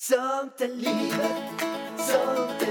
Sånt är livet, sånt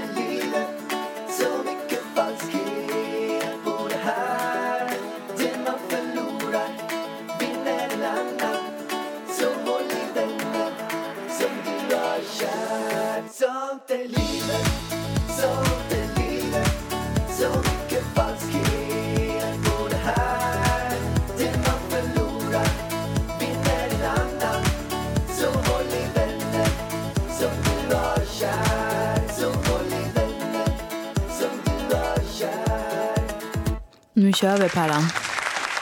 Nu kör vi Pärlan.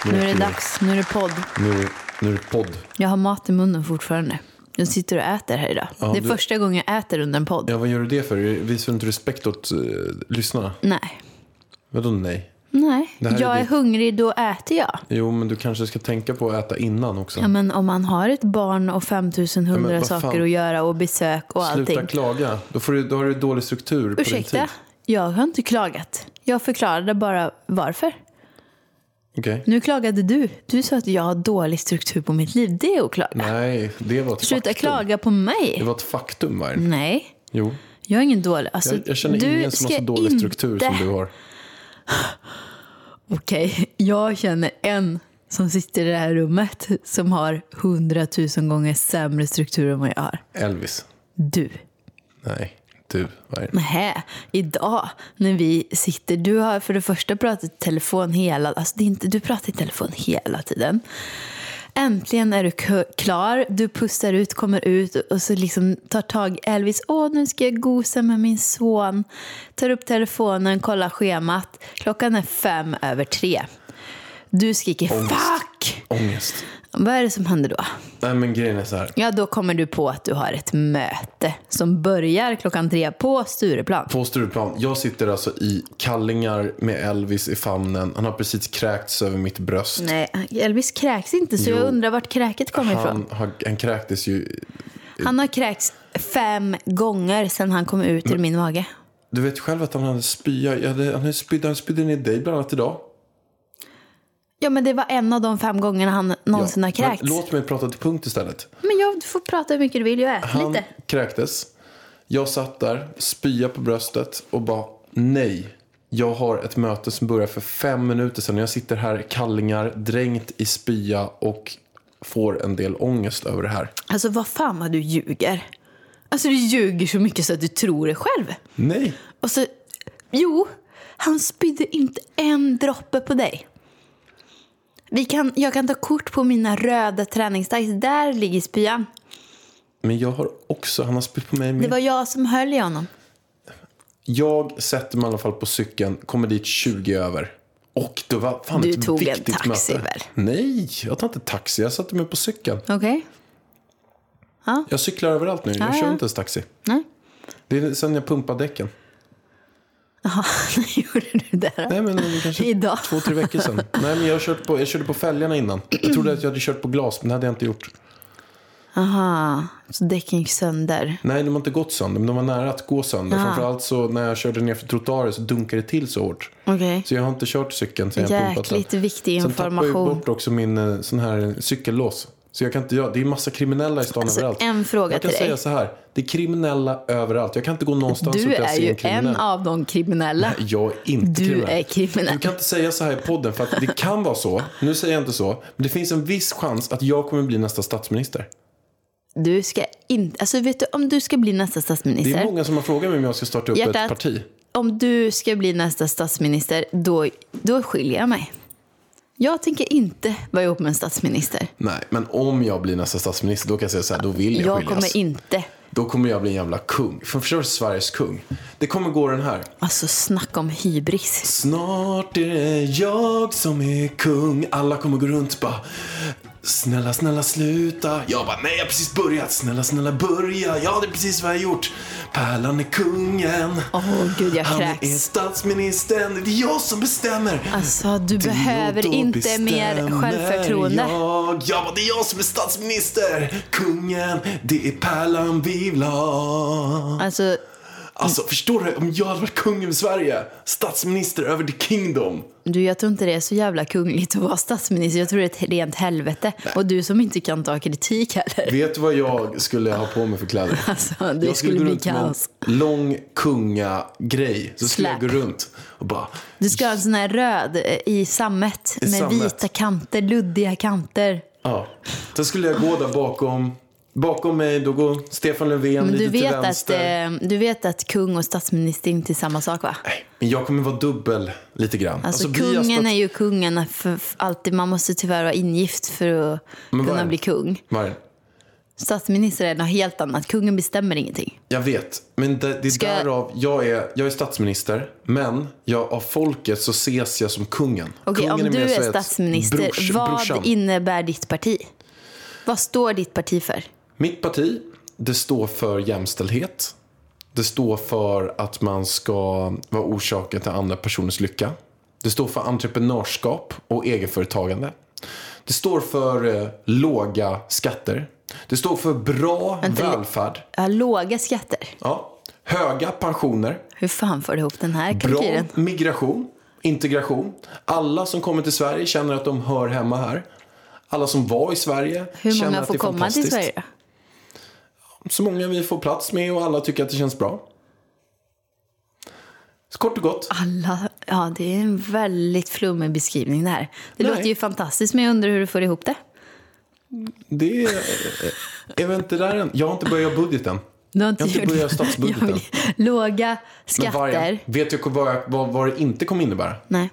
Nu är det dags. Nu är det podd. Nu, nu är det podd. Jag har mat i munnen fortfarande. Jag sitter och äter här idag. Ja, det är du- första gången jag äter under en podd. Ja, vad gör du det för? Visar du inte respekt åt uh, lyssnarna? Nej. Vadå nej? Nej. Är jag är ditt- hungrig, då äter jag. Jo, men du kanske ska tänka på att äta innan också. Ja, men om man har ett barn och 5100 vad fan. saker att göra och besök och Sluta allting. klaga. Då, får du, då har du dålig struktur på din Ursäkta? tid. Jag har inte klagat. Jag förklarade bara varför. Okej. Nu klagade du. Du sa att jag har dålig struktur på mitt liv. Det är att klaga. Nej, det var ett Sluta faktum. klaga på mig. Det var ett faktum, var det? Nej, Jo. jag är ingen dålig. Alltså, Jag, jag känner ingen som har så dålig struktur inte- som du har. Okej, jag känner en som sitter i det här rummet som har hundratusen gånger sämre struktur än vad jag har. Elvis. Du. Nej, du. Nähä, idag när vi sitter, du har för det första pratat i telefon hela, alltså det är inte, du pratar i telefon hela tiden. Äntligen är du klar, du pustar ut, kommer ut och så liksom tar tag Elvis. Åh, nu ska jag gosa med min son. Tar upp telefonen, kollar schemat. Klockan är fem över tre. Du skriker Ångest. fuck! Ångest. Vad är det som händer då? Nej, men grejen är så här. Ja, då kommer du på att du har ett möte som börjar klockan tre på Stureplan. På Stureplan. Jag sitter alltså i kallingar med Elvis i famnen. Han har precis kräkts över mitt bröst. Nej, Elvis kräks inte så Jo. jag undrar vart kräket kommer ifrån. Han, har, han kräktes ju. Han har kräkts fem gånger sedan han kom ut ur min mage. Du vet själv att han hade spya. Hade, han spydde ner dig bland annat idag. Ja, men det var en av de fem gångerna han någonsin har men kräkts. Men, Låt mig prata till punkt istället. jag du får prata hur mycket du vill, jag äter Han lite. kräktes. Jag satt där, spya på bröstet och bara nej. Jag har ett möte som börjar för fem minuter sedan. Jag sitter här i kallingar, dränkt i spya och får en del ångest över det här. Alltså vad fan vad du ljuger. Alltså du ljuger så mycket så att du tror det själv. Nej, Och så, jo, han spydde inte en droppe på dig. Vi kan, jag kan ta kort på mina röda träningstights. Där ligger spyan. men jag har också, han har spytt på mig Det med. var jag som höll i honom. Jag sätter mig i alla fall på cykeln, kommer dit 20 över. Och det var fan Du ett tog en viktigt taxi, möte. väl? Nej, jag tar inte taxi. Jag satte mig på cykeln. Okej? Jag cyklar överallt nu. Jag Ja, kör ja. inte ens taxi. Nej? Det är sen jag pumpade däcken. Jaha, gjorde du det då? Nej, men kanske Idag. två, tre veckor sedan. Nej, men jag, har kört på, jag körde på fälgarna innan. Jag trodde att jag hade kört på glas, men det hade jag inte gjort. Aha, så däcken gick sönder. Nej, de har inte gått sönder, men de var nära att gå sönder. Framförallt så när jag körde ner för trottoaren så dunkade det till så hårt. Okej. Så jag har inte kört cykeln sen jag pumpat den. Jäkligt viktig Sen tappade jag information. bort också min eh, sån här cykellås. Så jag kan inte göra, det är massa kriminella i stan Alltså, överallt. en fråga jag kan till säga dig. så här, det är kriminella överallt. Jag kan inte gå någonstans Du utan att är se ju en kriminell. en av de kriminella. Nej, Jag är inte Du kriminell. är kriminell. Du kan inte säga så här i podden för att det kan vara så. Nu säger jag inte så. Men det finns en viss chans att jag kommer bli nästa statsminister. Du ska inte... Alltså vet du, om du ska bli nästa Det är statsminister. många som har frågat mig om jag ska starta upp Hjärtat. ett parti. Om du ska bli nästa statsminister, då, då skiljer jag mig. Jag tänker inte vara ihop med en statsminister. Nej, men om jag blir nästa statsminister då kan jag säga så här, då vill jag, Jag skiljas. kommer inte... Då kommer jag bli en jävla kung. För förstår du, Sveriges kung. Det kommer gå den här. Alltså snacka om hybris. Snart är det jag som är kung. Alla kommer gå runt och bara Snälla, snälla sluta. Jag bara, nej jag har precis börjat. Snälla, snälla börja. Ja, det är precis vad jag har gjort. Pärlan är kungen. Åh gud, jag Han är kräks. statsministern. Det är jag som bestämmer. Alltså, du Det- behöver inte mer självförtroende. Jag. Ja, det är jag som är statsminister. Kungen, det är Pärlan vi vill ha. Alltså, Alltså, förstår du? Om jag hade varit kung över Sverige, statsminister över the kingdom. Du, jag tror inte det är så jävla kungligt att vara statsminister. Jag tror det är ett rent helvete. Och du som inte kan ta kritik heller. Vet du vad jag skulle ha på mig för kläder? Alltså, det jag skulle gå bli runt med en lång kungagrej. Så skulle jag Slap. gå runt och bara... Du ska ha en sån här röd eh, i sammet I med sammet. vita kanter, luddiga kanter. Ja. Sen skulle jag gå där bakom. Bakom mig då går Stefan Löfven lite du till vet, att, vänster. eh, du vet att kung och statsminister inte är samma sak va? Nej, Men jag kommer vara dubbel lite grann. Alltså, har kungen stats- är ju kungen för, för alltid. Man måste tyvärr vara ingift för att är kunna bli kung. Vargen. Statsminister är något helt annat. Kungen bestämmer ingenting. Jag vet, men det, det är Ska därav jag är, jag är statsminister. Men jag, av folket så ses jag som kungen. Okej, kungen om du är ett statsminister, brors- vad brorsan. innebär ditt parti? Vad står ditt parti för? Mitt parti, det står för jämställdhet. Det står för att man ska vara orsaken till andra personers lycka. Det står för entreprenörskap och egenföretagande. Det står för eh, låga skatter. Det står för bra Vänta, välfärd. Ja, låga skatter. Ja. Höga pensioner. Hur fan får du ihop den här Bra kalkylen? migration, integration. Alla som kommer till Sverige känner att de hör hemma här. Alla som var i Sverige Hur känner många att får det är komma till fantastiskt. Sverige? Så många vi får plats med och alla tycker att det känns bra. Så kort och gott. Alla, ja, det är en väldigt flummig beskrivning det här. Det Nej. låter ju fantastiskt, men jag undrar hur du får ihop det. Det är, är väl inte där än. Jag har inte börjat budgeten. Du har Jag har inte börjat statsbudgeten. Låga Men skatter. vargen, vet du vad, vad, vad det inte kommer innebära? Nej.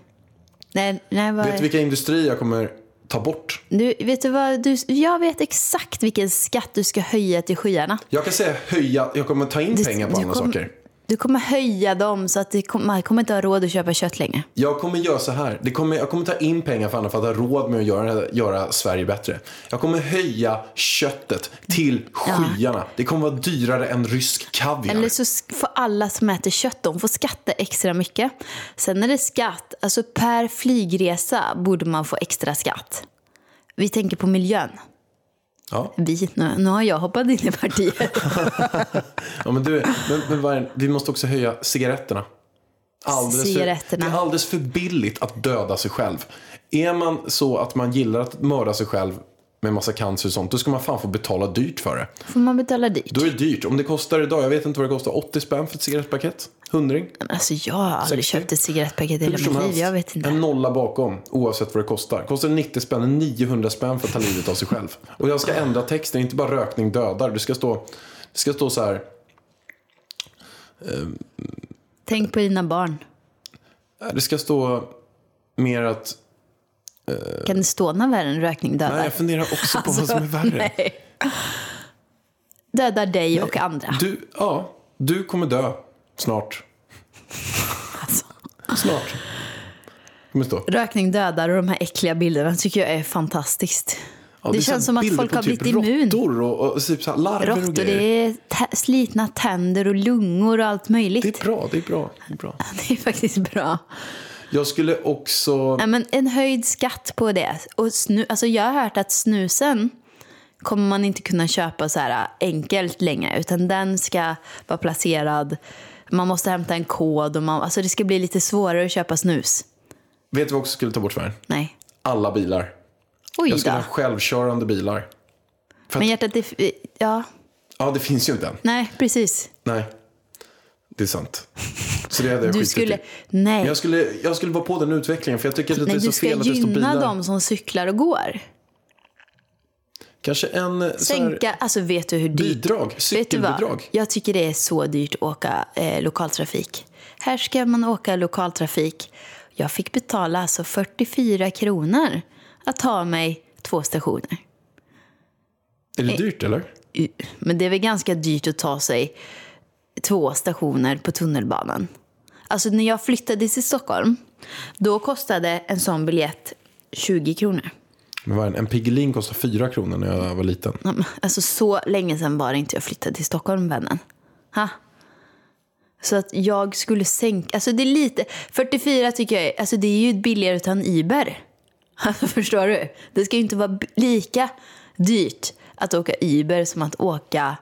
Nej, nej vad... Vet du vilka industrier jag kommer ta bort? Du, vet du vad? Du, jag vet exakt vilken skatt du ska höja till skyarna. Jag kan säga höja, jag kommer ta in Du- pengar på andra kom- saker. Du kommer höja dem så att det kom, man kommer inte ha råd att köpa kött längre. Jag kommer göra så här. Det kommer, jag kommer ta in pengar för andra för att ha råd med att göra, göra Sverige bättre. Jag kommer höja köttet till skyarna. Det kommer vara dyrare än rysk kaviar. Eller så får alla som äter kött, de får skatta extra mycket. Sen är det skatt, alltså per flygresa borde man få extra skatt. Vi tänker på miljön. Ja. Vi, nu, nu har jag hoppat in i partiet. Ja, men du, men, men vi måste också höja cigaretterna. Alldeles. För, det är alldeles för billigt att döda sig själv. Är man så att man gillar att mörda sig själv med massa cancer och sånt, då ska man fan få betala dyrt för det. får man betala dyrt. Då är det dyrt. Om det kostar idag, jag vet inte vad det kostar, 80 spänn för ett cigarettpaket? Hundring? Men Alltså, jag har aldrig 60. köpt ett cigarettpaket i hela mitt liv. Jag vet inte. En nolla bakom, oavsett vad det kostar. Kostar det 90 spänn, är 900 spänn för att ta livet av sig själv. Och jag ska ändra texten, inte bara rökning dödar. Det ska stå, det ska stå så här, Tänk på dina barn. det ska stå mer att Kan det stå något värre än rökning dödar? Nej, jag funderar också på vad som är värre. Alltså, nej. Dödar dig och andra. Du, ja, du kommer dö snart. Alltså. Snart. Kommer stå. Rökning dödar och de här äckliga bilderna tycker jag är fantastiskt. Ja, det, här känns som att folk har typ blivit immun. Råttor och, och typ så larver och Råttor, grejer. det är slitna tänder och lungor och allt möjligt. Det är bra, det är bra. Det är bra. Det är faktiskt bra. Jag skulle också... Nej, men en höjd skatt på det. Och snu, alltså jag har hört att snusen kommer man inte kunna köpa så här enkelt längre. Utan den ska vara placerad. Man måste hämta en kod. Och man, alltså det ska bli lite svårare att köpa snus. Vet du vad jag också skulle ta bort Sverige? Nej. Alla bilar. Oj Jag skulle då. ha självkörande bilar. För Men hjärtat, det, ja. ja, det finns ju inte än. Nej, precis. Nej, det är sant. Så det hade jag Du skulle, i. Men nej. jag skulle, jag skulle vara på den utvecklingen för jag tycker att det Nej, är så du ska fel att det står gynna bilar. dem som cyklar och går. Kanske en eh, så här, Sänka, alltså vet du hur dyrt? bidrag, cykelbidrag. Jag tycker det är så dyrt att åka eh, lokaltrafik. Här ska man åka lokaltrafik. Jag fick betala alltså 44 kronor att ta mig två stationer. Är det dyrt eller? Uh, Men det är väl ganska dyrt att ta sig två stationer på tunnelbanan. Alltså när jag flyttade till Stockholm, då kostade en sån biljett 20 kronor. Men vad är det? en Piggelin kostade fyra kronor när jag var liten. Alltså så länge sedan var det inte jag flyttade till Stockholm, vännen. Ha? Så att jag skulle sänka, alltså det är lite, 44 tycker jag, är- alltså det är ju billigare att ta en Uber. Förstår du? Det ska ju inte vara lika dyrt att åka Uber som att åka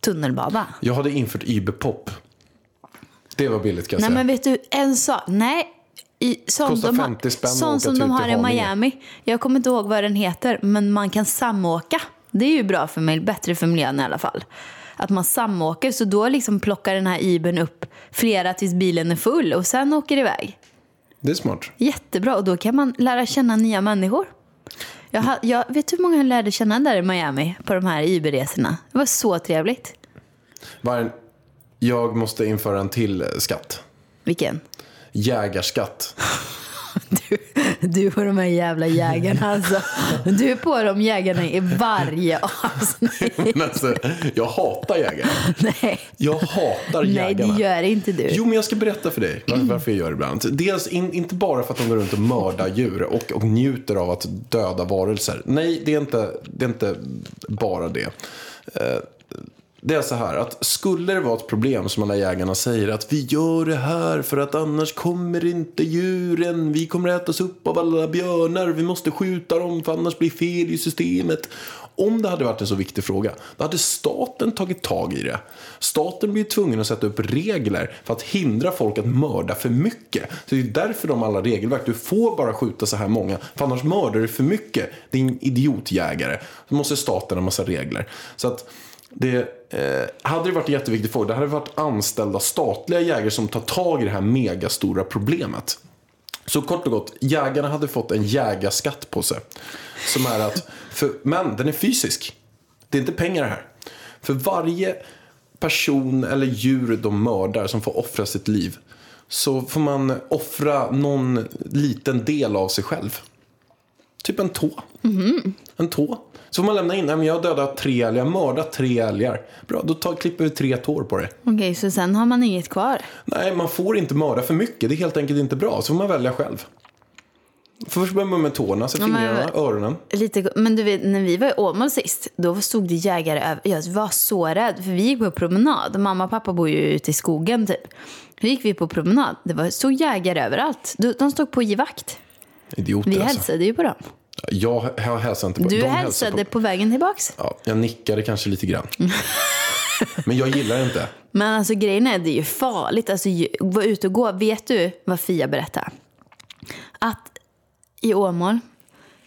tunnelbana. Jag hade infört Uberpop. Det var billigt kan jag Nej säga. men vet du, en sak. Nej. I, sånt Kostar de har- 50 spänn åka som de har till i. Miami. Jag kommer inte ihåg vad den heter, men man kan samåka. Det är ju bra för mig, bättre för miljön i alla fall. Att man samåker, så då liksom plockar den här Ibern upp flera tills bilen är full och sen åker iväg. Det är smart. Jättebra, och då kan man lära känna nya människor. Jag, har, jag vet hur många jag lärde känna där i Miami på de här Iberresorna? Det var så trevligt. Vargen, jag måste införa en till skatt. Vilken? Jägarskatt. Du, du och de här jävla jägarna alltså. Du är på de jägarna i varje avsnitt. Men alltså, jag hatar jägare. Nej, Jag hatar nej jägarna. det gör inte du. Jo, men jag ska berätta för dig varför, varför jag gör det ibland. Dels in, inte bara för att de går runt och mördar djur och, och njuter av att döda varelser. Nej, det är inte, det är inte bara det. Det är så här att skulle det vara ett problem som alla jägarna säger att vi gör det här för att annars kommer inte djuren, vi kommer ätas upp av alla björnar, vi måste skjuta dem för annars blir fel i systemet. Om det hade varit en så viktig fråga, då hade staten tagit tag i det. Staten blir tvungen att sätta upp regler för att hindra folk att mörda för mycket. Så det är därför de har alla regelverk. Du får bara skjuta så här många, för annars mördar du för mycket. Din idiotjägare. Då måste staten ha massa regler. Så att det, Eh, hade det varit en jätteviktig fråga, det hade varit anställda statliga jägare som tar tag i det här megastora problemet. Så kort och gott, jägarna hade fått en jägarskatt på sig. Som är att, för, men den är fysisk. Det är inte pengar det här. För varje person eller djur de mördar som får offra sitt liv. Så får man offra någon liten del av sig själv. Typ en tå. En tå. Så får man lämna in, nej men jag har dödat tre älgar, mördat tre älgar. Bra, då tar, klipper vi tre tår på det. Okej, så sen har man inget kvar. Nej, man får inte mörda för mycket. Det är helt enkelt inte bra. Så får man välja själv. Först börjar man med tårna, sen Ja, men- fingrarna, öronen. Lite, men du vet, när vi var i Åmål sist, då stod det jägare över. Jag var så rädd, för vi gick på promenad. Mamma och pappa bor ju ute i skogen typ. Då gick vi på promenad. Det var, stod jägare överallt. De, de stod på givakt. Idioter Vi alltså. hälsade ju på dem. Jag, hälsade inte på Du de hälsade hälsade På, på vägen tillbaks. ja, jag nickade kanske lite grann. Men jag gillar inte. Men alltså grejen är, det är ju farligt. Alltså vara ute och gå. Vet du vad Fia berättade? Att i Åmål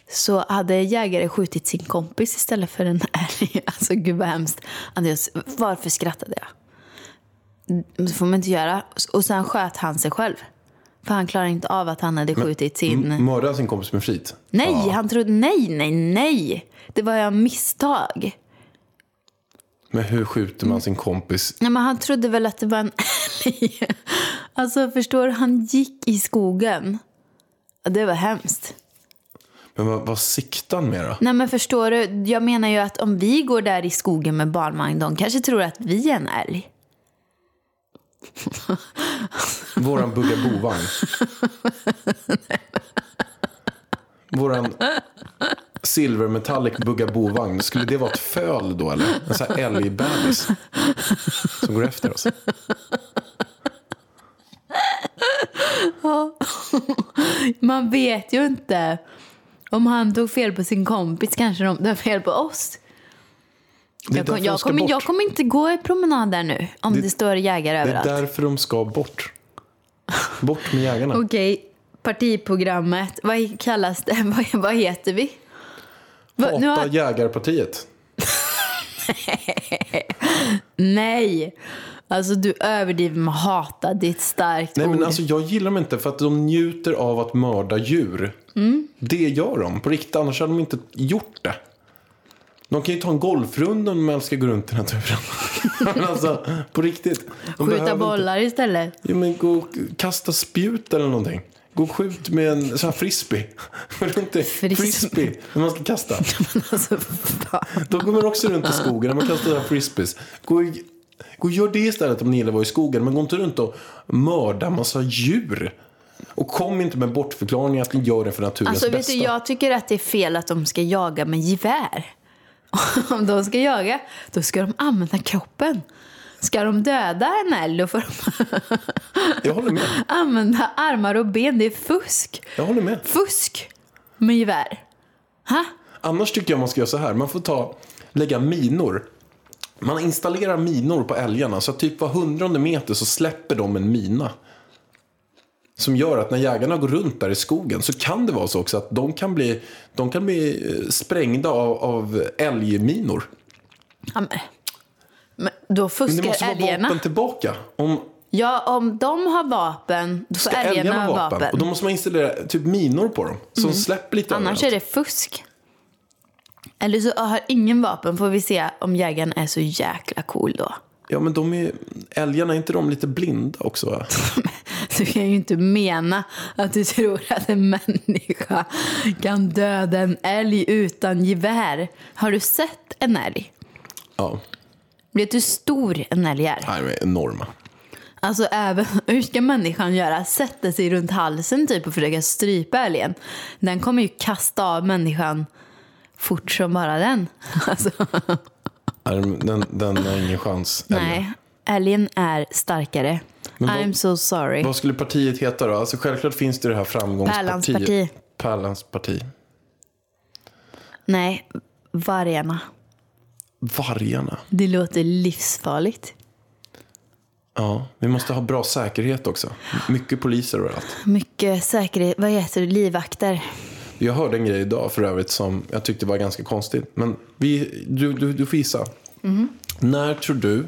så hade jägare skjutit sin kompis istället för en älg. Alltså gud vad hemskt. Andreas, varför skrattade jag? Det får man inte göra. Och sen sköt han sig själv. För han klarade inte av att han hade skjutit sin... M- Mörda sin kompis med flit. Nej, Ja. han trodde... Nej, nej, nej. Det var ju av misstag. Men hur skjuter man sin kompis? Nej, men han trodde väl att det var en älg. Alltså förstår du, han gick i skogen. Det var hemskt. Men vad, vad siktar han med då? Nej men förstår du, jag menar ju att om vi går där i skogen med barnvagn, de kanske tror att vi är en älg. Våran bugga bovagn. Våran Silver Metallic bugga bovagn. Skulle det vara ett föl då eller? En sån här älgbebis. Som går efter oss. Man vet ju inte. Om han tog fel på sin kompis kanske de tar fel på oss. Jag, kom, jag, kommer, jag kommer inte gå i promenad där nu om det, Det- står jägare Det är överallt. därför de ska bort. Bort med jägarna. Okej, partiprogrammet. Vad kallas det? Vad, vad heter vi? Nu Hata har, jägarpartiet. nej! Alltså du överdriver med hata. Det är ett starkt Nej ord. men alltså jag gillar dem inte för att de njuter av att mörda djur. Mm. Det gör de på riktigt, annars hade de inte gjort det. De kan ju ta en golfrunda om de älskar att gå runt i naturen. men alltså, på riktigt. Skjuta inte- bollar istället. Ja, men gå och kasta spjut eller någonting. Gå och skjut med en sån här frisbee. Runt i Frisbee. frisbee när man ska kasta. Alltså. Då går man också runt i skogen när man kastar sådana frisbees. Gå, i- gå och gör det istället om ni gillar att vara i skogen. Men gå inte runt och mörda massa djur. Och kom inte med bortförklaringar att ni gör det för naturens Alltså vet bästa. du, jag tycker att det är fel att de ska jaga med gevär. Om de ska jaga, då ska de använda kroppen. Ska de döda en älg, då får de använda armar och ben. Det är fusk. Jag håller med. Fusk med gevär. Ha? Annars tycker jag man ska göra så här. Man får ta, lägga minor Man installerar minor på älgarna. Så typ var hundrade meter så släpper de en mina. Som gör att när jägarna går runt där i skogen så kan det vara så också att de kan bli, de kan bli eh, sprängda av, av älgminor. Ja, men, men då Men det fuskar måste vara älgarna. vapen tillbaka. Om Ja, om de har vapen, då får ska älgarna älgarna ha vapen. Och då måste man installera typ minor på dem. Som släpper lite Annars överallt. är det fusk. Eller så har ingen vapen, får vi se om jägaren är så jäkla cool då. Ja men de är, älgarna, är inte de lite blinda också? Va? Du kan ju inte mena att du tror att en människa kan döda en älg utan gevär. Har du sett en älg? Ja, Vet du hur stor en älg är? Nej, de är enorma. Alltså även, hur ska människan göra? Sätta sig runt halsen typ och försöka strypa älgen. Den kommer ju kasta av människan fort som bara den. Alltså, Den, den har ingen chans. nej, älgen är starkare. vad- I'm so sorry. Vad skulle partiet heta då? Alltså självklart finns det det här framgångspartiet. Pärlans parti. Pärlans parti. Nej, vargarna. Vargarna. Det låter livsfarligt. Ja, vi måste ha bra säkerhet också. Mycket poliser överallt. Mycket säkerhet, vad heter det, livvakter. Jag hörde en grej idag för övrigt som jag tyckte var ganska konstigt. Men vi, du, du, du får gissa. När tror du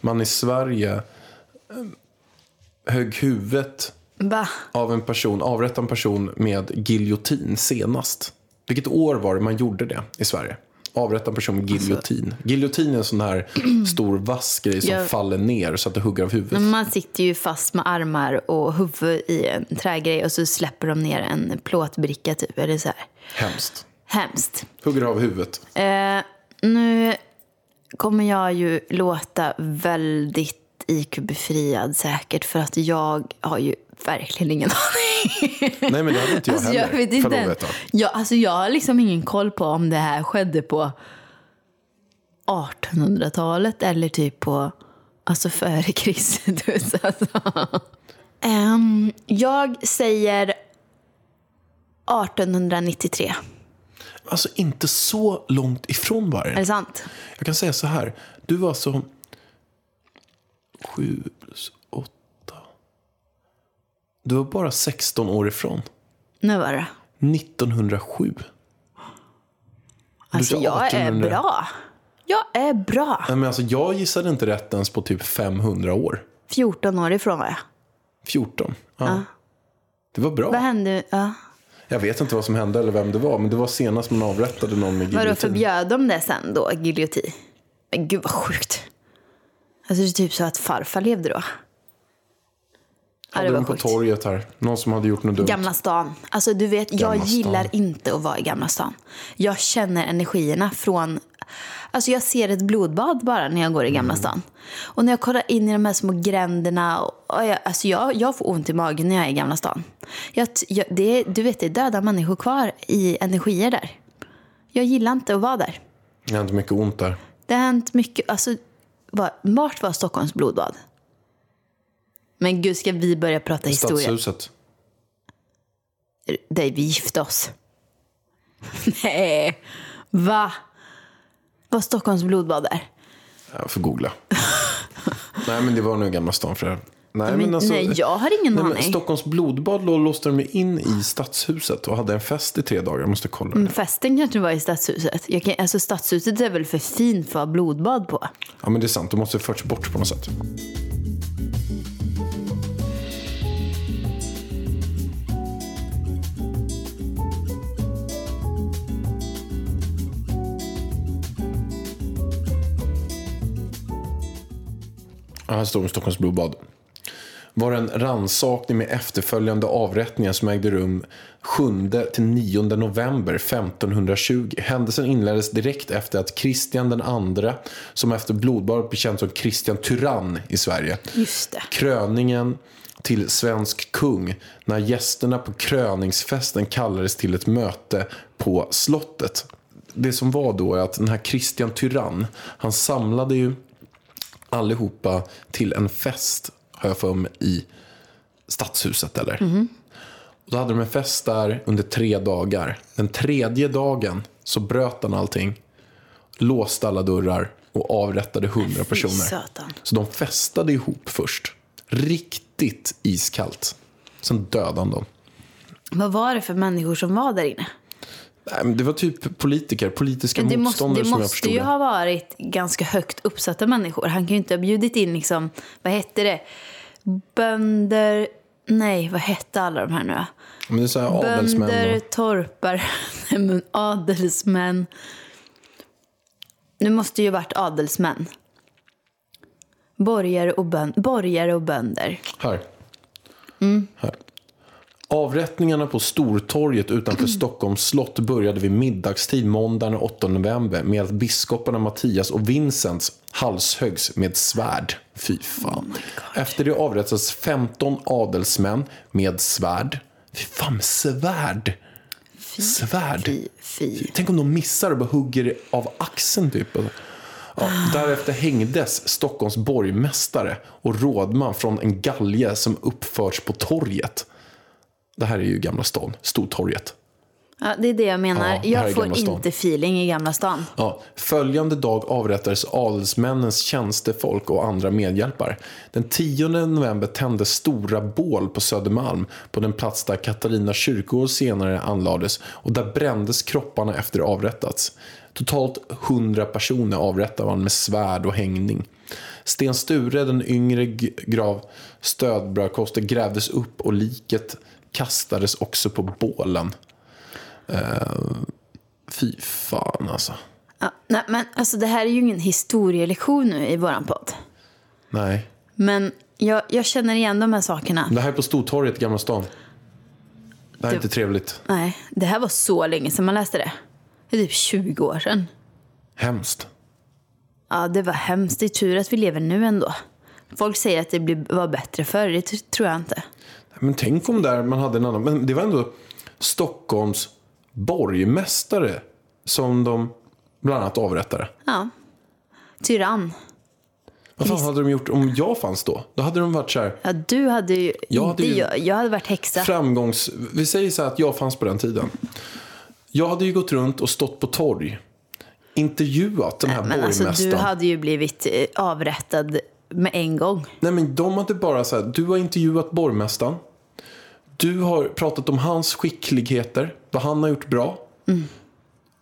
man i Sverige eh, högg huvudet Va? av en person, avrättade en person med giljotin senast? Vilket år var det man gjorde det i Sverige? Avrätta en person med giljotin. Giljotin är en sån här stor vass grej som Jag- faller ner så att det hugger av huvudet. Man sitter ju fast med armar och huvud i en trägrej och så släpper de ner en plåtbricka typ. Eller så här. Hemskt. Hemskt. Hugger av huvudet. Eh, nu kommer jag ju låta väldigt IQ-befriad säkert för att jag har ju verkligen ingen aning. Nej men det hade inte jag Alltså, heller. jag vet inte. Jag, alltså, jag har liksom ingen koll på om det här skedde på 1800-talet eller typ på alltså före Kristus. Alltså. Ehm, jag säger 1893. Alltså inte så långt ifrån varje. Är det sant? Jag kan säga så här. Du var alltså 7 plus 8. Du var bara 16 år ifrån. Nu var det. 1907. Alltså jag 1800. är bra. Jag är bra. Nej, men alltså, jag gissade inte rätt ens på typ 500 år. 14 år ifrån var jag. 14. Ja. Det var bra. Vad hände? Ja. Jag vet inte vad som hände eller vem det var. Men det var senast man avrättade någon med Vadå, giljotin. förbjöd de det sen då, giljotin? Men gud vad sjukt. Alltså det är typ så att farfar levde då. Ja, det de var på sjukt. torget här. Någon som hade gjort något dumt. Gamla stan. Alltså du vet, jag Gamla gillar stan. inte att vara i Gamla stan. Jag känner energierna från... Alltså jag ser ett blodbad bara när jag går i Gamla Mm. stan. Och när jag kollar in i de här små gränderna. Och och jag, alltså jag, jag får ont i magen när jag är i Gamla stan. Jag, jag, det, du vet, det är döda människor kvar i energier där. Jag gillar inte att vara där. Det har inte mycket ont där. Det har hänt mycket. Alltså, var, vart var Stockholms blodbad? Men gud, ska vi börja prata historia? Stadshuset. Där vi gifte oss. Nej, va? Var Stockholms blodbad där? Jag får googla. nej men det var nog Gamla stan för det här. Nej, Men, alltså- nej, jag har ingen Nej, aning. Stockholms blodbad lå- låste de in i stadshuset och hade en fest i tre dagar. Jag måste kolla. Men Festen kanske var i stadshuset. Jag kan, alltså stadshuset är väl för fint för att ha blodbad på? Ja men det är sant, de måste ha förts bort på något sätt. Här står det Stockholms blodbad. Var en ransakning med efterföljande avrättningar som ägde rum 7-9 november 1520. Händelsen inleddes direkt efter att Kristian den andre, som efter blodbadet blev känd som Kristian Tyrann i Sverige, kröningen till svensk kung när gästerna på kröningsfesten kallades till ett möte på slottet. Det som var då är att den här Kristian Tyrann, han samlade ju allihopa till en fest, har jag för mig, i stadshuset. Eller? Och då hade de en fest där under tre dagar. Den tredje dagen så bröt han allting, låste alla dörrar och avrättade 100 personer. Så de festade ihop först. Riktigt iskallt. Sen dödade han dem. Vad var det för människor som var där inne? Det var typ politiker, politiska Det måste, motståndare det som jag måste förstod ju det. ha varit ganska högt uppsatta människor. Han kan ju inte ha bjudit in, liksom, vad hette det? Bönder... Nej, vad hette alla de här nu? Men det är så här adelsmän. Bönder, och- torpar, nej, men adelsmän. Nu måste ju ha varit adelsmän. Borgare och, bön, borgare och bönder. Här. Mm. här. Avrättningarna på Stortorget utanför Stockholms slott började vid middagstid måndagen den 8 november med att biskoparna Mattias och Vincents halshöggs med svärd. Fy fan. Efter det avrättades 15 adelsmän med svärd. Fy fan, med svärd. svärd. Fy, fy. Tänk om de missar och bara hugger av axeln typ. Ja, därefter hängdes Stockholms borgmästare och rådman från en galge som uppförts på torget. Det här är ju Gamla stan, Stortorget. Ja, det är det jag menar. Ja, det jag får inte feeling i Gamla stan. Ja, följande dag avrättades adelsmännens tjänstefolk och andra medhjälpare. Den 10 november tändes stora bål på Södermalm på den plats där Katarina kyrkogård senare anlades och där brändes kropparna efter avrättats. Totalt 100 personer avrättade man med svärd och hängning. Sten Sture, den yngre grav stödbrödkoster, grävdes upp och liket kastades också på bålen. Eh, fy fan alltså. Ja, nej, men alltså, det här är ju ingen historielektion nu i våran podd. Nej. Men jag, jag känner igen de här sakerna. Det här är på Stortorget i Gamla stan. Det här är Det- inte trevligt. Nej, det här var så länge sedan man läste det. Det är typ 20 år sedan. Hemskt. Ja, det var hemskt. Det är tur att vi lever nu ändå. Folk säger att det blir- var bättre förr. Det tror jag inte. Men tänk om där man hade en annan. Men det var ändå Stockholms borgmästare som de bland annat avrättade. Ja. Tyrann. Vad fan hade de gjort om jag fanns då? Då hade de varit så här Ja, du hade ju... Jag inte hade ju- jag. Jag hade varit häxa. framgångs... Vi säger så här att jag fanns på den tiden. Jag hade ju gått runt och stått på torg. Intervjuat den här Men alltså, borgmästaren. du hade ju blivit eh, avrättad med en gång. Nej men de hade bara så här, du har intervjuat borgmästaren. Du har pratat om hans skickligheter, vad han har gjort bra.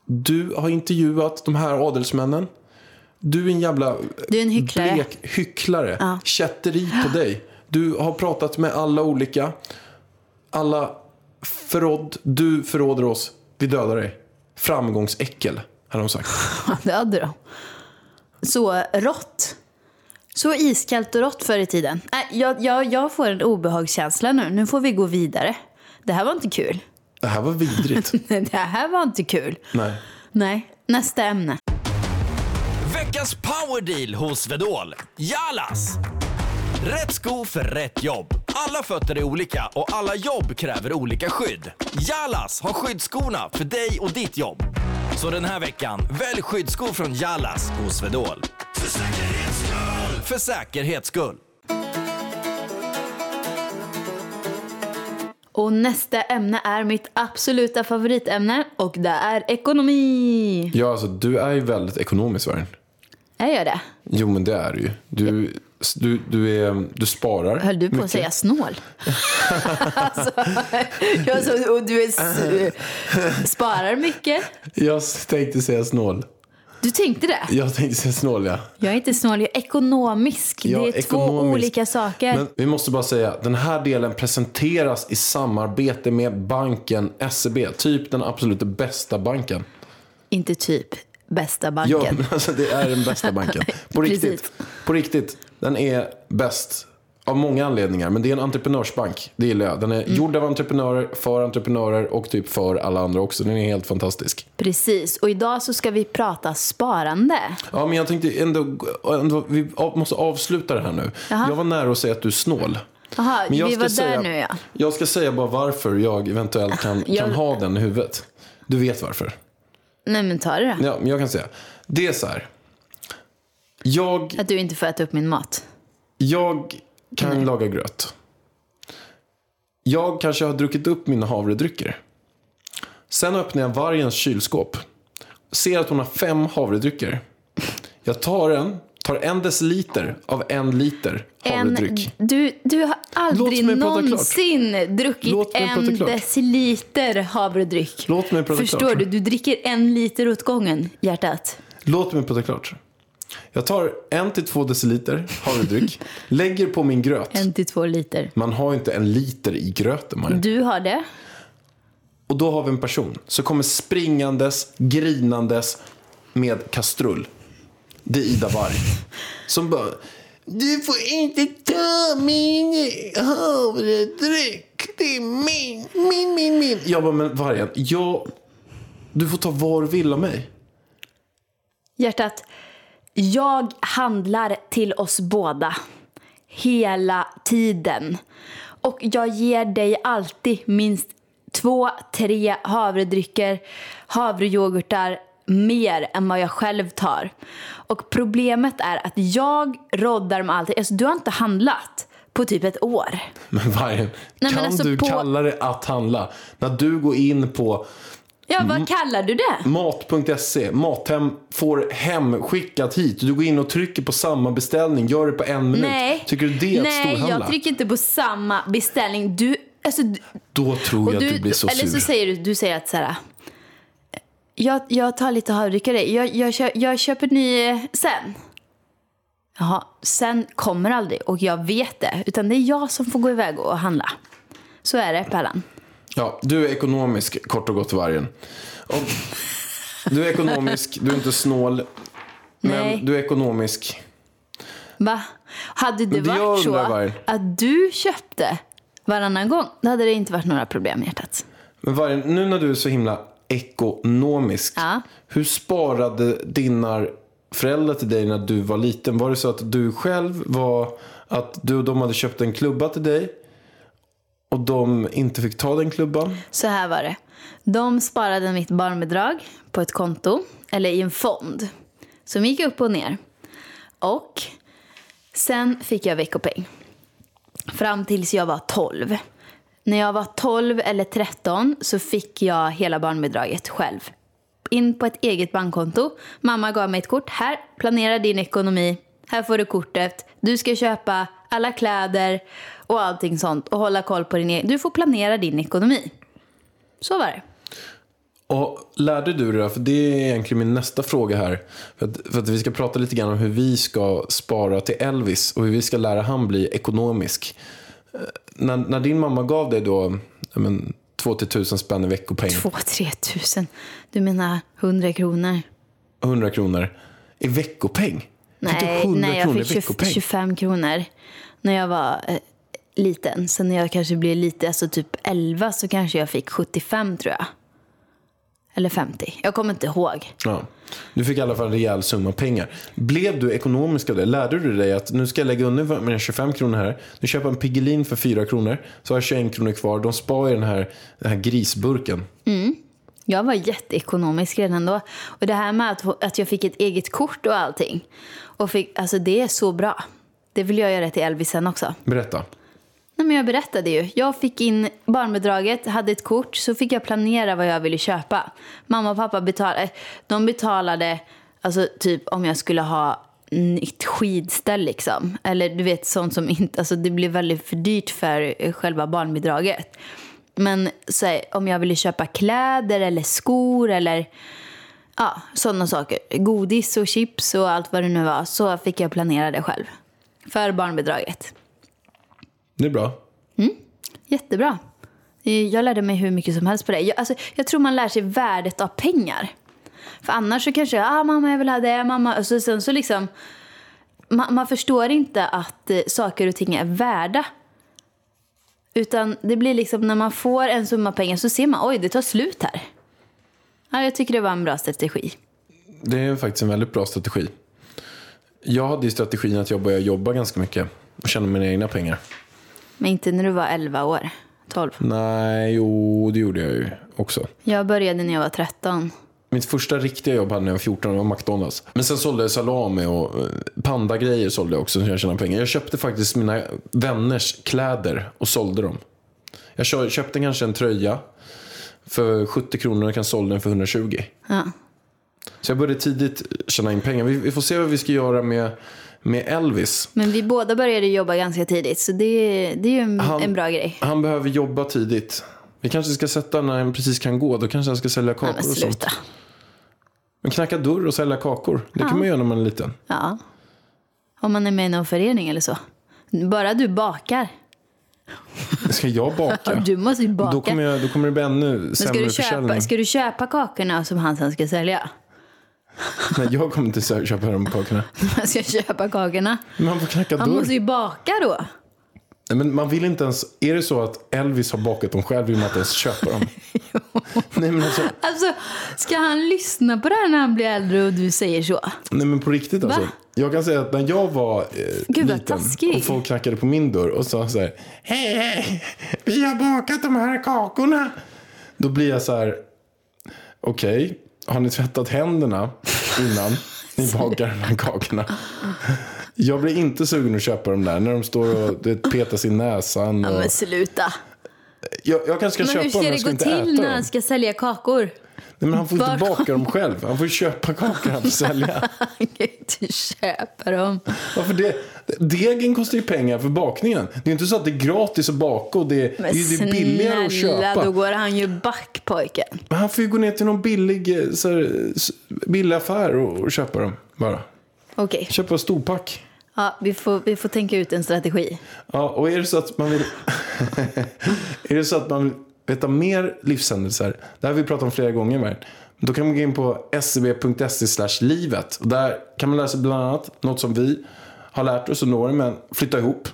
Du har intervjuat de här adelsmännen. Du är en jävla Du är en hycklare. blek hycklare. Ja. Kätteri på dig. Du har pratat med alla olika. Alla förråd. Du förråder oss. Vi dödar dig. Framgångsäckel, hade de sagt. det hade de. Så rått. Så iskallt och rått förr i tiden. Nej, jag, jag, jag får en obehagskänsla nu. Nu får vi gå vidare. Det här var inte kul. Det här var vidrigt. Det här var inte kul. Nej. Nej, nästa ämne. Veckans powerdeal hos Vedol. Jalas! Rätt sko för rätt jobb. Alla fötter är olika och alla jobb kräver olika skydd. Jalas har skyddsskorna för dig och ditt jobb. Så den här veckan, välj skyddsskor från Jalas hos Vedol. För säkerhets skull! För säkerhets skull. Och nästa ämne är mitt absoluta favoritämne och det är ekonomi. Ja, alltså du är ju väldigt ekonomisk, Vargen. Jag gör det. Jo, men det är du ju. Du, du, du, är, du sparar. Höll du på att mycket. säga snål? alltså, jag så, och du är, sparar mycket. Jag tänkte säga snål. Du tänkte det? Jag tänkte snål, ja. Jag är inte snål, jag är ekonomisk. Ja, det är två ekonomisk. olika saker. Men vi måste bara säga, den här delen presenteras i samarbete med banken SEB. Typ den absolut bästa banken. Inte typ bästa Ja, banken. men alltså det är den bästa banken. På riktigt. På riktigt. Den är bäst. Av många anledningar. Men det är en entreprenörsbank. Det gillar jag. Den är gjord av entreprenörer, för entreprenörer och typ för alla andra också. Den är helt fantastisk. Precis, och idag så ska vi prata sparande. Ja, men jag tänkte ändå, ändå vi måste avsluta det här nu. Jaha. Jag var nära att säga att du är snål. Jaha, Men jag vi var säga, där nu ja. Jag ska säga bara varför jag eventuellt kan, Jag- kan ha den i huvudet. Du vet varför. Nej men ta det då. Ja, men jag kan säga. Det är så här. Jag, Att du inte får äta upp min mat. jag kan laga gröt. Jag kanske har druckit upp mina havredrycker. Sen öppnar jag vargens kylskåp. Ser att hon har fem havredrycker. Jag tar en, tar en deciliter av en liter En, havredryck. du, du har aldrig klart. någonsin druckit en deciliter havredryck. Låt mig prata Förstår klart. du? Du dricker en liter åt gången, hjärtat. Låt mig prata klart. Jag tar en till två deciliter havredryck, lägger på min gröt. En till två liter. Man har inte en liter i gröten. Maja. Du har det. Och då har vi en person som kommer springandes, grinandes med kastrull. Det är Ida Warg. Som bara, du får inte ta min havredryck. Det är min, min, min, min. Jag bara, men Vargen, jag, du får ta vad du vill av mig. Hjärtat, jag handlar till oss båda. Hela tiden. Och jag ger dig alltid minst två, tre havredrycker, havrejoghurtar mer än vad jag själv tar. Och problemet är att jag roddar med allting. Alltså, du har inte handlat på typ ett år. Men Vargen, kan alltså du på- kalla det att handla? När du går in på Ja, Mm. vad kallar du det? Mat.se, Mathem får hem skickat hit. Du går in och trycker på samma beställning, gör det på en minut. Nej, Tycker du det är att Nej, storhandla? jag trycker inte på samma beställning. Du, alltså, du, Då tror jag Och att du blir så eller sur. så säger du, du säger att så här, jag, jag tar lite havredryckare, jag, jag, kö, jag köper ny eh, sen. Jaha, sen kommer aldrig och jag vet det. Utan det är jag som får gå iväg och handla. Så är det, Pellan. Ja, du är ekonomisk, kort och gott vargen. Och du är ekonomisk, du är inte snål. Men Nej. du är ekonomisk. Va? Hade det det varit så undrar var- att du köpte varannan gång, då hade det inte varit några problem, hjärtat. Men vargen, nu när du är så himla ekonomisk. Ja. Hur sparade dina föräldrar till dig när du var liten? Var det så att du själv var, att du och de hade köpt en klubba till dig? Och de inte fick ta den klubban? Så här var det. De sparade mitt barnbidrag på ett konto, eller i en fond, som gick upp och ner. Och sen fick jag veckopeng. Fram tills jag var 12. När jag var 12 eller 13 så fick jag hela barnbidraget själv. In på ett eget bankkonto. Mamma gav mig ett kort. Här, planera din ekonomi. Här får du kortet. Du ska köpa alla kläder och allting sånt och hålla koll på din egen. Du får planera din ekonomi. Så var det. Och lärde du dig, för det är egentligen min nästa fråga här. För att, för att vi ska prata lite grann om hur vi ska spara till Elvis och hur vi ska lära han bli ekonomisk. Eh, När, när din mamma gav dig då ja, men, 2-3 tusen spänn i veckopeng, 2-3 tusen. Du menar 100 kronor? 100 kronor i veckopeng? Fick du Nej, 100 nej jag kronor fick 20, veckopeng? 25 kronor när jag var eh, liten. Sen när jag kanske blev lite, alltså typ 11 så kanske jag fick 75 tror jag. Eller 50. Jag kommer inte ihåg. Ja. Du fick i alla fall en rejäl summa pengar. Blev du ekonomisk av det? Lärde du dig att nu ska jag lägga undan mina 25 kronor här. Nu köper jag en Piggelin för 4 kronor. Så har jag 21 kronor kvar. De spar i den här, den här grisburken. Jag var jätteekonomisk redan då. Och det här med att, att jag fick ett eget kort och allting. Och fick, alltså det är så bra. Det vill jag göra till Elvis sen också. Berätta. Nej, men jag berättade ju. Jag fick in barnbidraget, hade ett kort, så fick jag planera vad jag ville köpa. Mamma och pappa betalade, eh, de betalade alltså, typ om jag skulle ha nytt skidställ liksom. Eller du vet sånt som inte, alltså det blev väldigt för dyrt för eh, själva barnbidraget. Men så, här, om jag ville köpa kläder eller skor eller ja, sådana saker. Godis och chips och allt vad det nu var. Så fick jag planera det själv. För barnbidraget. Det är bra. Jättebra. Eh, Jag lärde mig hur mycket som helst på det. Jag, alltså, jag tror man lär sig värdet av pengar. För annars så kanske, ah, mamma jag vill ha det, mamma. Och så, sen så liksom, man, man förstår inte att eh, saker och ting är värda. Utan det blir liksom när man får en summa pengar så ser man, oj det tar slut här. Ja, jag tycker det var en bra strategi. Det är faktiskt en väldigt bra strategi. Jag hade ju strategin att jag började jobba ganska mycket och tjäna mina egna pengar. Men inte när du var 11 år, 12. Nej, jo, det gjorde jag ju också. Jag började när jag var 13. Mitt första riktiga jobb hade när jag var 14 det var McDonalds. Men sen sålde jag salami och eh, pandagrejer sålde jag också så jag tjänade pengar. Jag köpte faktiskt mina vänners kläder och sålde dem. Jag kö- köpte kanske en tröja för 70 kronor och kan sålde den för 120. Ja. Så jag började tidigt tjäna in pengar. Vi får se vad vi ska göra med, med Elvis. Men vi båda började jobba ganska tidigt, så det, det är ju en, Han- en bra grej. Han behöver jobba tidigt. Vi kanske ska sätta när han precis kan gå. Då kanske han ska sälja Nej, kakor men och sånt. sluta. Men knacka dörr och sälja kakor. Det kan man göra när man är liten. Ja. Om man är med i någon förening eller så. Bara du bakar. Ska jag baka? Ja, du måste ju baka. Då kommer, jag, då kommer det bli ännu Men ska sämre du, köpa, försäljning. ska du köpa kakorna som han sen ska sälja? Nej, jag kommer inte köpa de kakorna. Man ska köpa kakorna. Men man får knacka Han dörr. måste ju baka då. Nej, men man vill inte ens... Är det så att Elvis har bakat dem själv vill man inte ens köpa dem? nej, men alltså, Alltså, ska han lyssna på det här när han blir äldre och du säger så? nej men på riktigt alltså. Va? Jag kan säga att när jag var eh, Gud, liten och folk knackade på min dörr och sa så här. Hej, hej, vi har bakat de här kakorna. Då blir jag så här. Okej, har ni tvättat händerna innan ni bakar de här kakorna? Jag blir inte sugen att köpa dem där när de står och det petas i näsan. Ja, Och... men sluta. Jag, jag kanske ska Men hur köpa dem, ska men det jag ska gå inte till äta när dem. han ska sälja kakor? Nej, men han får inte Var- baka dem själv. Han får köpa kakor han får sälja. Han kan inte köpa dem. Varför det? Degen kostar ju pengar för bakningen. Det är inte så att det är gratis att baka och det, det Men är det är billigare att snälla, köpa. då går han ju back pojken. Men han får ju gå ner till någon billig, eh, så här, billig affär och, och köpa dem bara. Okej, Köpa storpack. Ja, vi, får, vi får tänka ut en strategi. Ja, och är det så att man vill... är det så att man vill veta mer livshändelser, det här har vi pratat om flera gånger med. Då kan man gå in på scb.se livet. Och där kan man läsa bland annat något som vi har lärt oss och når men flytta ihop.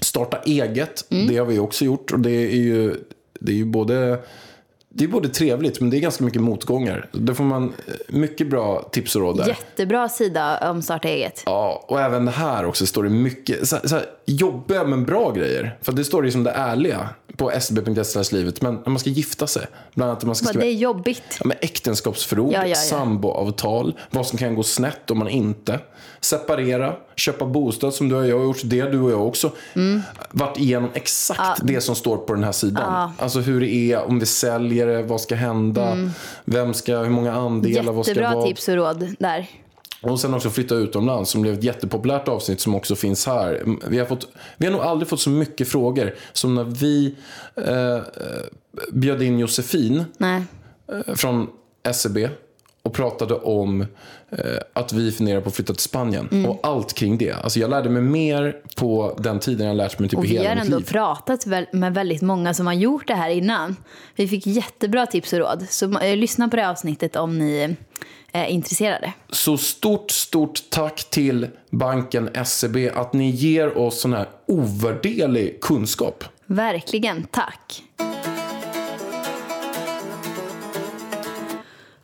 Starta eget, det har vi också gjort. Och det är ju, det är ju både... Det är både trevligt men det är ganska mycket motgångar. Där får man eh, mycket bra tips och råd där. Jättebra sida om starta eget. Ja, och även här också står det mycket så, så här, jobbiga men bra grejer. För det står det som det ärliga på sb.se livet. Men när man ska gifta sig, bland annat man ska skriva det är jobbigt. ja, men äktenskapsförord, Ja, ja, ja. samboavtal, vad som kan gå snett om man inte. Separera, köpa bostad som du och jag har gjort, det du och jag också. Mm. Varit igenom exakt det som står på den här sidan. Alltså hur det är, om vi säljer det, vad ska hända, vem ska, hur många andelar, vad ska Mm. Jättebra vara. tips och råd där. Och sen också flytta utomlands som blev ett jättepopulärt avsnitt som också finns här. Vi har, fått, vi har nog aldrig fått så mycket frågor som när vi eh, eh, bjöd in Josefin eh, från SEB och pratade om eh, att vi funderar på att flytta till Spanien. Mm. Och allt kring det. Alltså jag lärde mig mer på den tiden jag lärt mig typ Och i vi hela har mitt ändå liv. pratat med väldigt många som har gjort det här innan. Vi fick jättebra tips och råd. Så eh, lyssna på det avsnittet om ni är intresserade. Så stort, stort tack till banken SEB att ni ger oss sån här ovärderlig kunskap. Verkligen, tack.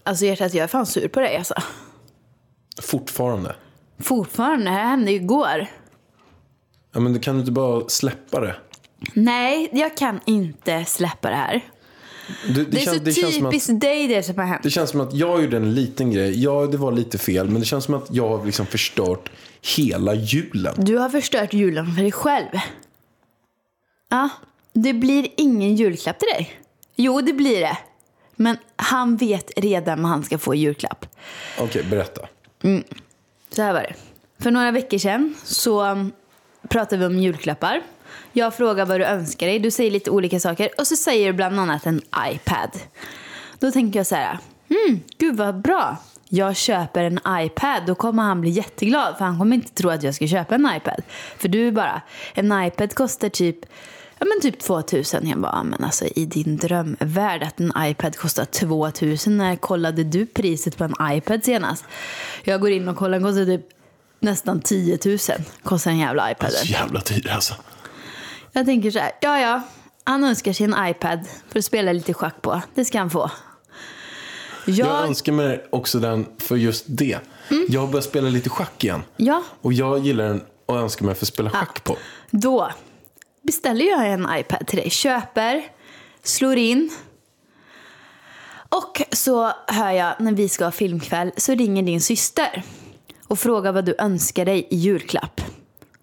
Alltså hjärtat, jag är fan sur på dig alltså. Fortfarande. Fortfarande, det här hände ju igår. Ja, men du kan inte bara släppa det. Nej, jag kan inte släppa det här. Du, det, Det är känns, så det, som att, typiskt dig det som har hänt. det känns som att jag gjorde en liten grej. Ja, det var lite fel. Men det känns som att jag har liksom förstört hela julen. Du har förstört julen för dig själv. Ja, det blir ingen julklapp till dig. Jo, det blir det. Men han vet redan vad han ska få i julklapp. Okej, berätta. Så här var det. För några veckor sedan så um, pratade vi om julklappar. Jag frågar vad du önskar dig. Du säger lite olika saker. Och så säger du bland annat en iPad. Då tänker jag så här. Hmm, gud vad bra. Jag köper en iPad. Då kommer han bli jätteglad. För han kommer inte tro att jag ska köpa en iPad. För du bara, en iPad kostar typ Ja men typ 2000. Jag bara, men alltså i din drömvärld att en iPad kostar 2000. När kollade du priset på en iPad senast? Jag går in och kollar, den kostar typ nästan 10 000. Kostar en jävla iPad. Så jävla dyr alltså. Jag tänker så här, ja ja. Han önskar sig en iPad för att spela lite schack på. Det ska han få. Jag Jag, önskar mig också den för just det. Jag har börjat spela lite schack igen. ja, Och jag gillar den och önskar mig för att spela schack på. då beställer jag en iPad till dig. Köper, slår in. Och så hör jag när vi ska ha filmkväll så ringer din syster och frågar vad du önskar dig i julklapp.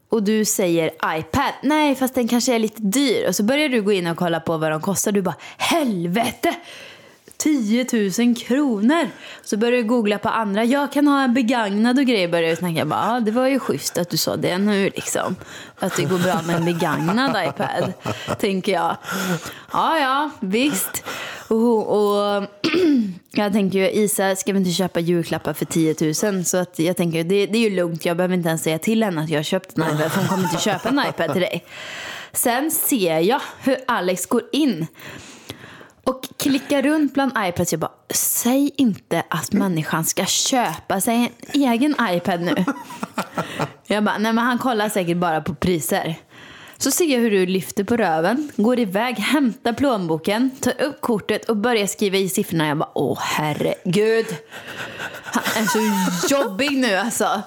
Och du säger iPad. Nej, fast den kanske är lite dyr. Och så börjar du gå in och kolla på vad de kostar. Du bara helvete! 10 000 kronor. Så började jag googla på andra. Jag kan ha en begagnad och grejer. Började jag snacka. Jag bara, ah, det var ju schysst att du sa det nu liksom. Att det går bra med en begagnad iPad. Tänker jag. Ja, ja, visst. Och, och jag tänker ju, Isa ska vi inte köpa julklappar för 10 000. Så att jag tänker, det, det är ju lugnt. Jag behöver inte ens säga till henne att jag har köpt en iPad. För hon kommer inte köpa en iPad till dig. Sen ser jag hur Alex går in klickar runt bland iPads. Jag bara, säg inte att människan ska köpa sig en egen iPad nu. Jag bara, nej men han kollar säkert bara på priser. Så ser jag hur du lyfter på röven, går iväg, hämtar plånboken, tar upp kortet och börjar skriva i siffrorna. Jag bara, åh herregud. Han är så jobbig nu alltså.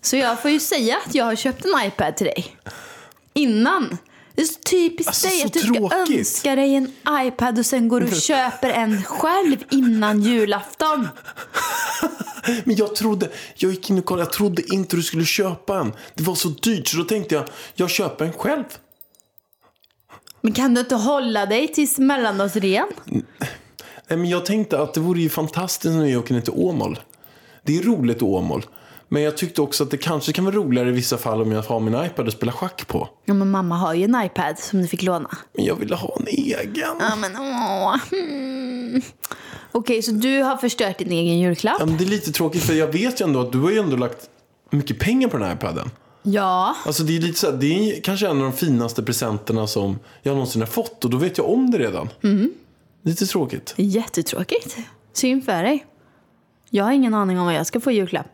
Så jag får ju säga att jag har köpt en iPad till dig. Innan. Det är så typiskt Alltså, dig så att du ska tråkigt. önska dig en iPad och sen går du och köper en själv innan julafton. Men jag trodde, jag gick in och kollade, jag trodde inte du skulle köpa en. Det var så dyrt så då tänkte jag, jag köper en själv. Men kan du inte hålla dig tills mellandagsrean? Nej, men jag tänkte att det vore ju fantastiskt när jag åker ner till Åmål. Det är roligt i Åmål. Men jag tyckte också att det kanske kan vara roligare i vissa fall om jag har min iPad och spelar schack på. Ja, men mamma har ju en iPad som du fick låna. Men jag ville ha en egen. Ja, men åh. Hmm. Okej, så du har förstört din egen julklapp? Ja, men det är lite tråkigt för jag vet ju ändå att du har ju ändå lagt mycket pengar på den här iPaden. Ja. Alltså det är lite så här, det är kanske en av de finaste presenterna som jag någonsin har fått och då vet jag om det redan. Lite tråkigt. Jättetråkigt. Synd för dig. Jag har ingen aning om vad jag ska få i julklapp.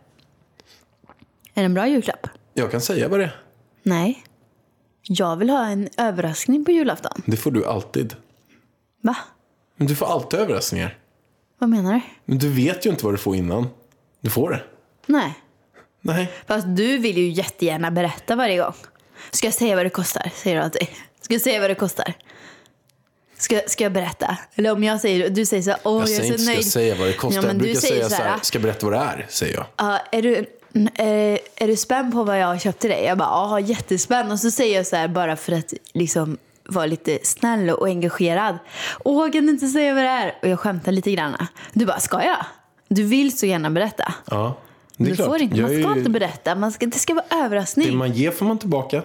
Är det en bra julklapp? Jag kan säga vad det är. Nej. Jag vill ha en överraskning på julafton. Det får du alltid. Va? Men du får alltid överraskningar. Vad menar du? Men du vet ju inte vad du får innan. Du får det. Nej. Nej. Fast du vill ju jättegärna berätta varje gång. Ska jag säga vad det kostar? Säger du alltid. Ska jag säga vad det kostar? Ska, ska jag berätta? Eller om jag säger, du säger så här, åh Jag jag, säger är inte så ska nöjd. jag säga vad det kostar. Ja, men jag du brukar säger säga så så här, här, ska jag berätta vad det är? Säger jag. Ja, är, du, är, är du spänd på vad jag har köpt till dig? Jag bara, ja, jättespänd. Och så säger jag så här bara för att liksom vara lite snäll och engagerad. Åh, kan du inte säga vad det är? Och jag skämtar lite grann. Du bara, ska jag? Du vill så gärna berätta. Ja, det är Du klart. får inte, Jag man ska ju- inte berätta. Man ska, det ska vara överraskning. Det man ger får man tillbaka.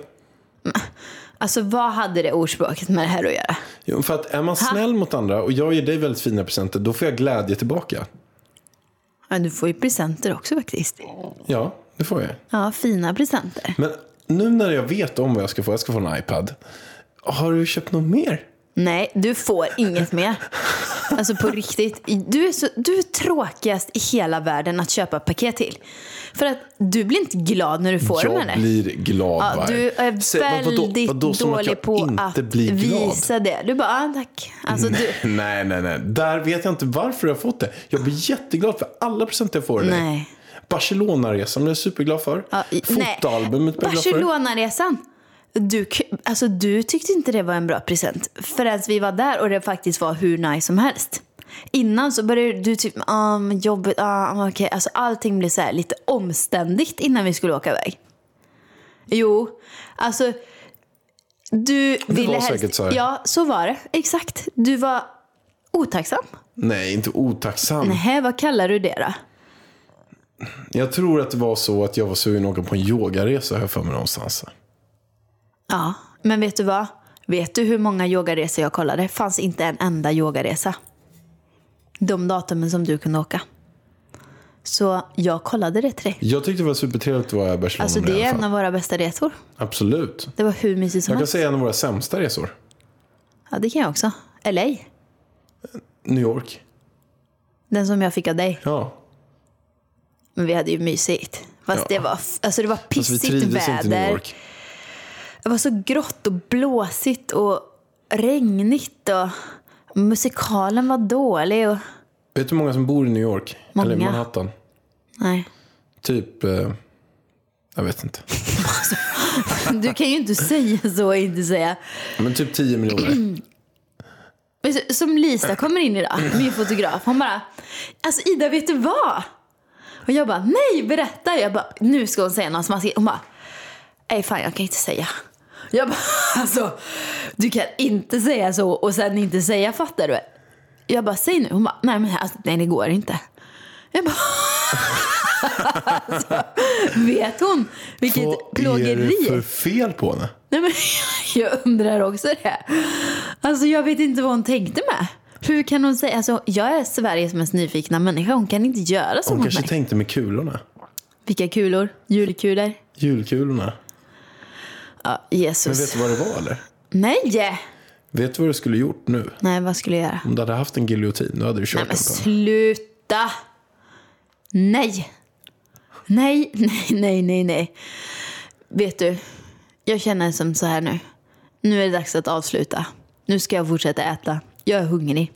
Alltså vad hade det ordspråket med det här att göra? Jo, för att är man snäll mot andra och jag ger dig väldigt fina presenter, då får jag glädje tillbaka. Ja, du får ju presenter också faktiskt. Ja, det får jag. Ja, fina presenter. Men nu när jag vet om vad jag ska få, jag ska få en iPad. Har du köpt något mer? Nej, du får inget mer. Alltså på riktigt. Du är, så, du är tråkigast i hela världen att köpa paket till. För att du blir inte glad när du får dem jag eller? blir glad Ja, varje- du är vadå- väldigt vadå att dålig jag på att blir visa det. Du bara, ah, tack. Alltså, du, Nej, nej, nej. Där vet jag inte varför jag har fått det. Jag blir jätteglad för alla presenter jag får av dig. Nej. Barcelona-resan blev jag superglad för. ja, nej. Fotoalbumet blev jag glad för. Barcelona-resan. Du, alltså, du tyckte inte det var en bra present förrän vi var där och det faktiskt var hur nice som helst. Innan så började du typ, men jobbigt, ah, okej. Alltså allting blev så här lite omständigt innan vi skulle åka iväg. Jo, alltså du ville var helst... säkert så här. Ja, så var det. Exakt. Du var otacksam. Nej, inte otacksam. Nej, vad kallar du det då? Jag tror att det var så att jag var sugen att åka på en yogaresa, jag för mig någonstans. Ja, men vet du vad? Vet du hur många yogaresor jag kollade? Det fanns inte en enda yogaresa. De datumen som du kunde åka. Så jag kollade det till dig. Jag tyckte det var supertrevligt att vara i Barcelona Alltså det är en av våra bästa resor. Absolut. Det var hur mysigt som Jag kan helst. säga en av våra sämsta resor. Ja, det kan jag också. LA. New York. Den som jag fick av dig. Ja. Men vi hade ju mysigt. Fast Ja. det var, alltså det var Fast vi pissigt trivdes inte i New väder. York. Det var så grått och blåsigt och regnigt och musikalen var dålig och... Vet du hur många som bor i New York? Eller Många. Manhattan? Nej. Typ... Eh, jag vet inte. Du kan ju inte säga så och inte säga... Men typ 10 miljoner. Som Lisa kommer in idag, min fotograf. Hon bara, alltså Ida vet du vad? Och jag bara, nej berätta. Jag bara, nu ska hon säga något smaskigt. Hon bara, nej fan jag kan inte säga. Jag bara, alltså du kan inte säga så och sen inte säga, fattar du? Jag bara, säg nu. Hon bara, nej men alltså, nej det går inte. Jag bara, alltså, vet hon vilket Vad är plågeri? det för fel på henne? Nej, men jag undrar också det. Alltså jag vet inte vad hon tänkte med. Hur kan hon säga, alltså jag är Sveriges mest nyfikna människa. Hon kan inte göra så Hon mot kanske mig. tänkte med kulorna. Vilka kulor? Julkulor? Julkulorna. Ja, Men Jesus. vet du vad det var eller? Nej! Vet du vad du skulle gjort nu? Nej, vad skulle jag göra? Om du hade haft en giljotin, då hade du kört Nej men den på sluta! Nej! Nej, nej, nej, nej, nej. Vet du, jag känner som så här nu. Nu är det dags att avsluta. Nu ska jag fortsätta äta. Jag är hungrig.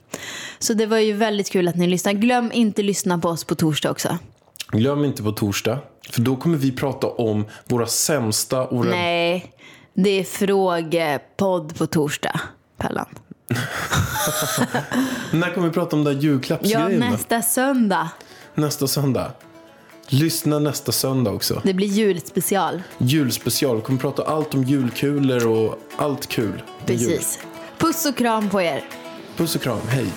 Så det var ju väldigt kul att ni lyssnade. Glöm inte lyssna på oss på torsdag också. Glöm inte på torsdag, för då kommer vi prata om våra sämsta och våra... Nej, det är frågepodd på torsdag, Pellan. När kommer vi prata om den där Ja, julklappsgrejen då? nästa söndag. Nästa söndag. Lyssna nästa söndag också. Det blir julspecial. Julspecial. Vi kommer prata allt om julkulor och allt kul. med jul. Precis. Puss och kram på er. Puss och kram. Hej.